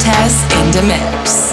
Bartes in the mix.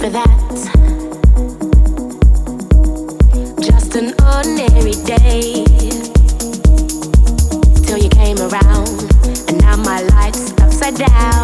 for that. Just an ordinary day till you came around, and now my life's upside down.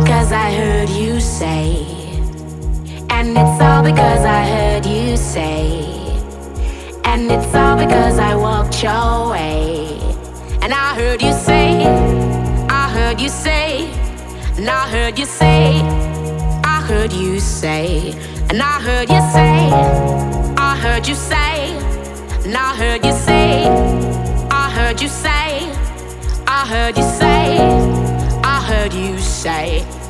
because I heard you say, and it's all because I heard you say, and it's all because I walked your way. And I heard you say, I heard you say, and I heard you say, I heard you say, and I heard you say, I heard you say, and I heard you say, I heard you say, I heard you say heard you say.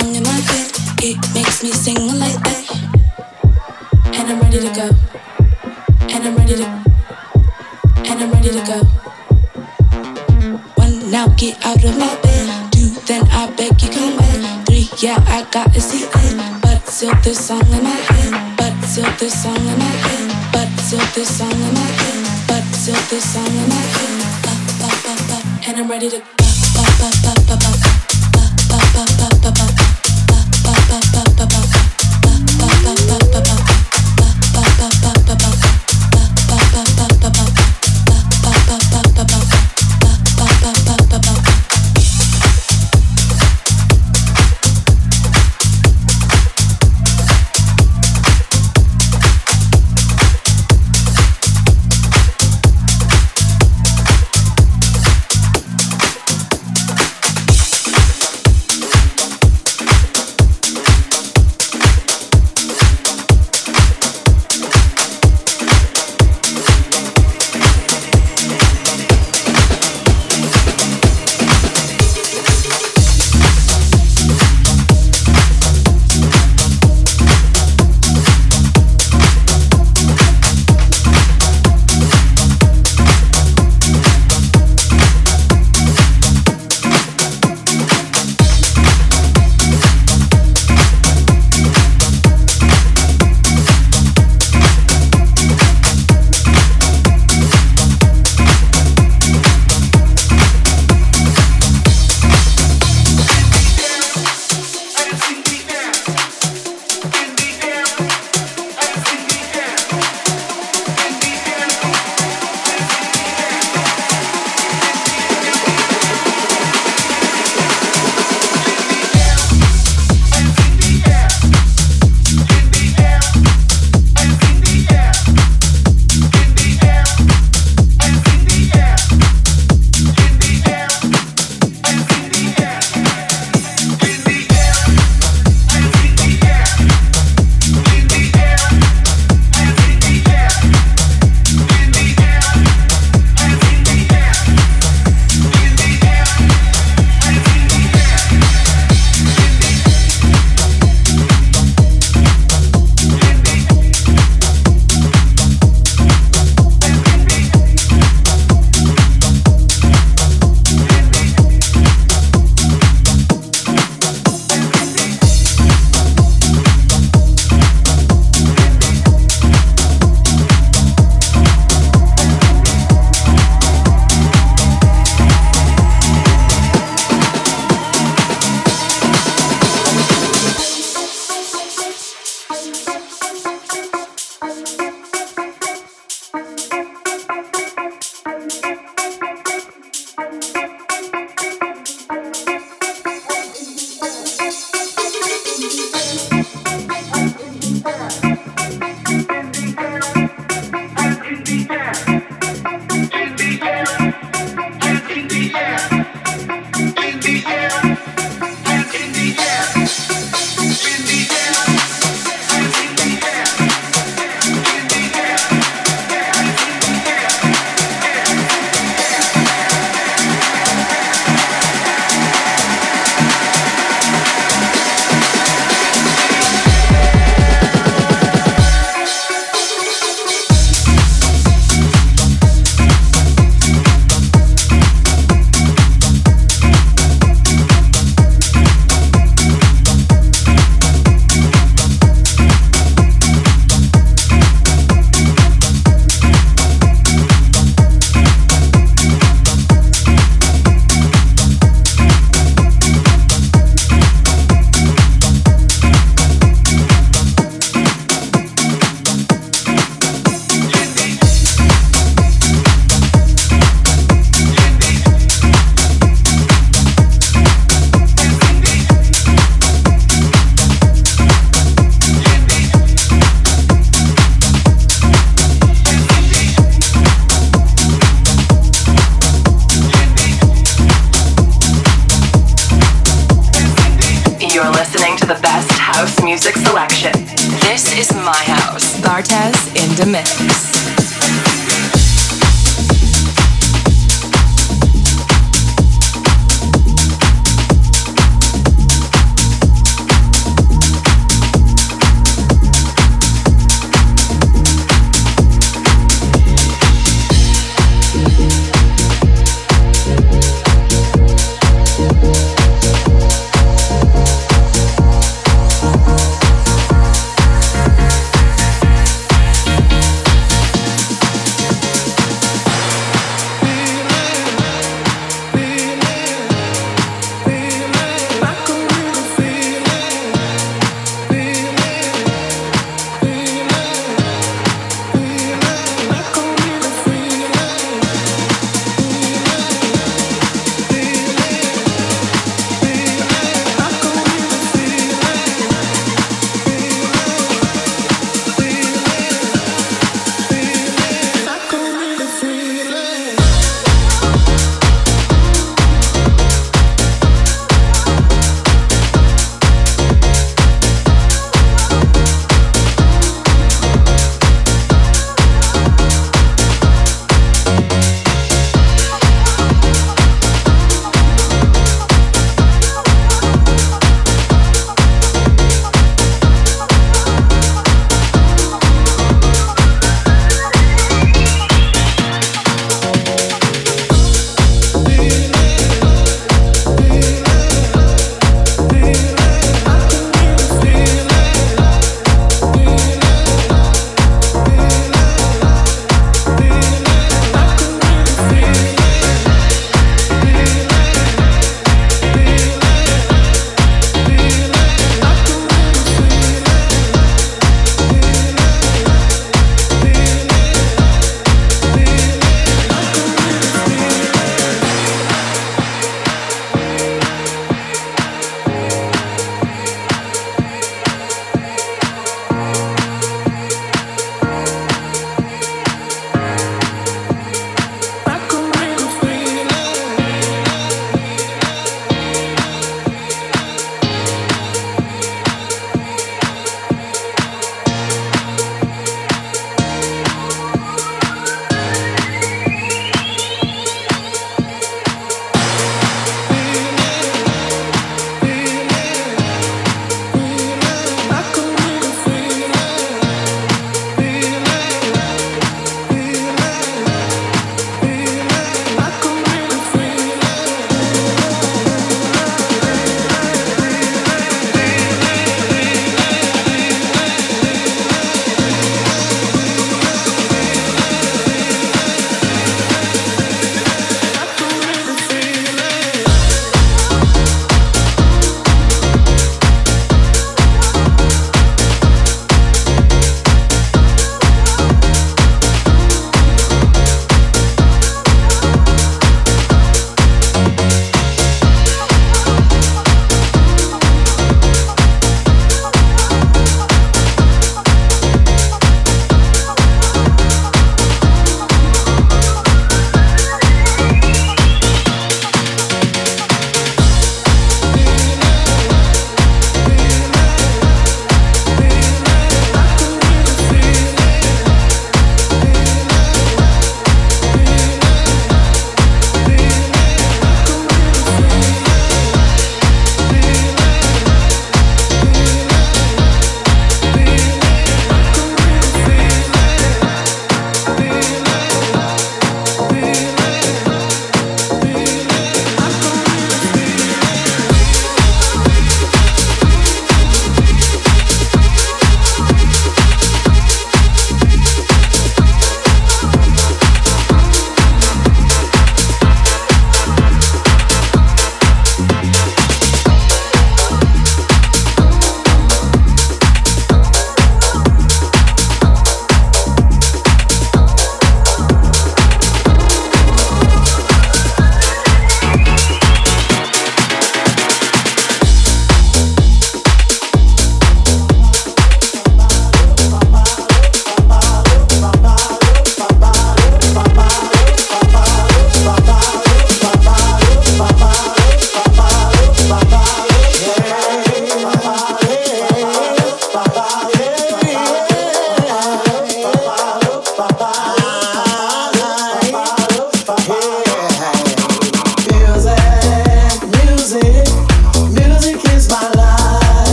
song in my head. It makes me sing like that. And I'm ready to go. And I'm ready to. And I'm ready to go. One now, get out of my bed. Two, then I beg you come back. Three, yeah, I gotta see. But still, this song in my head. But still, this song in my head. But still, this song in my head. But still, this song in my head. And I'm ready to. Ba, ba, ba, ba, ba.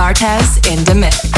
Bartes in the mix.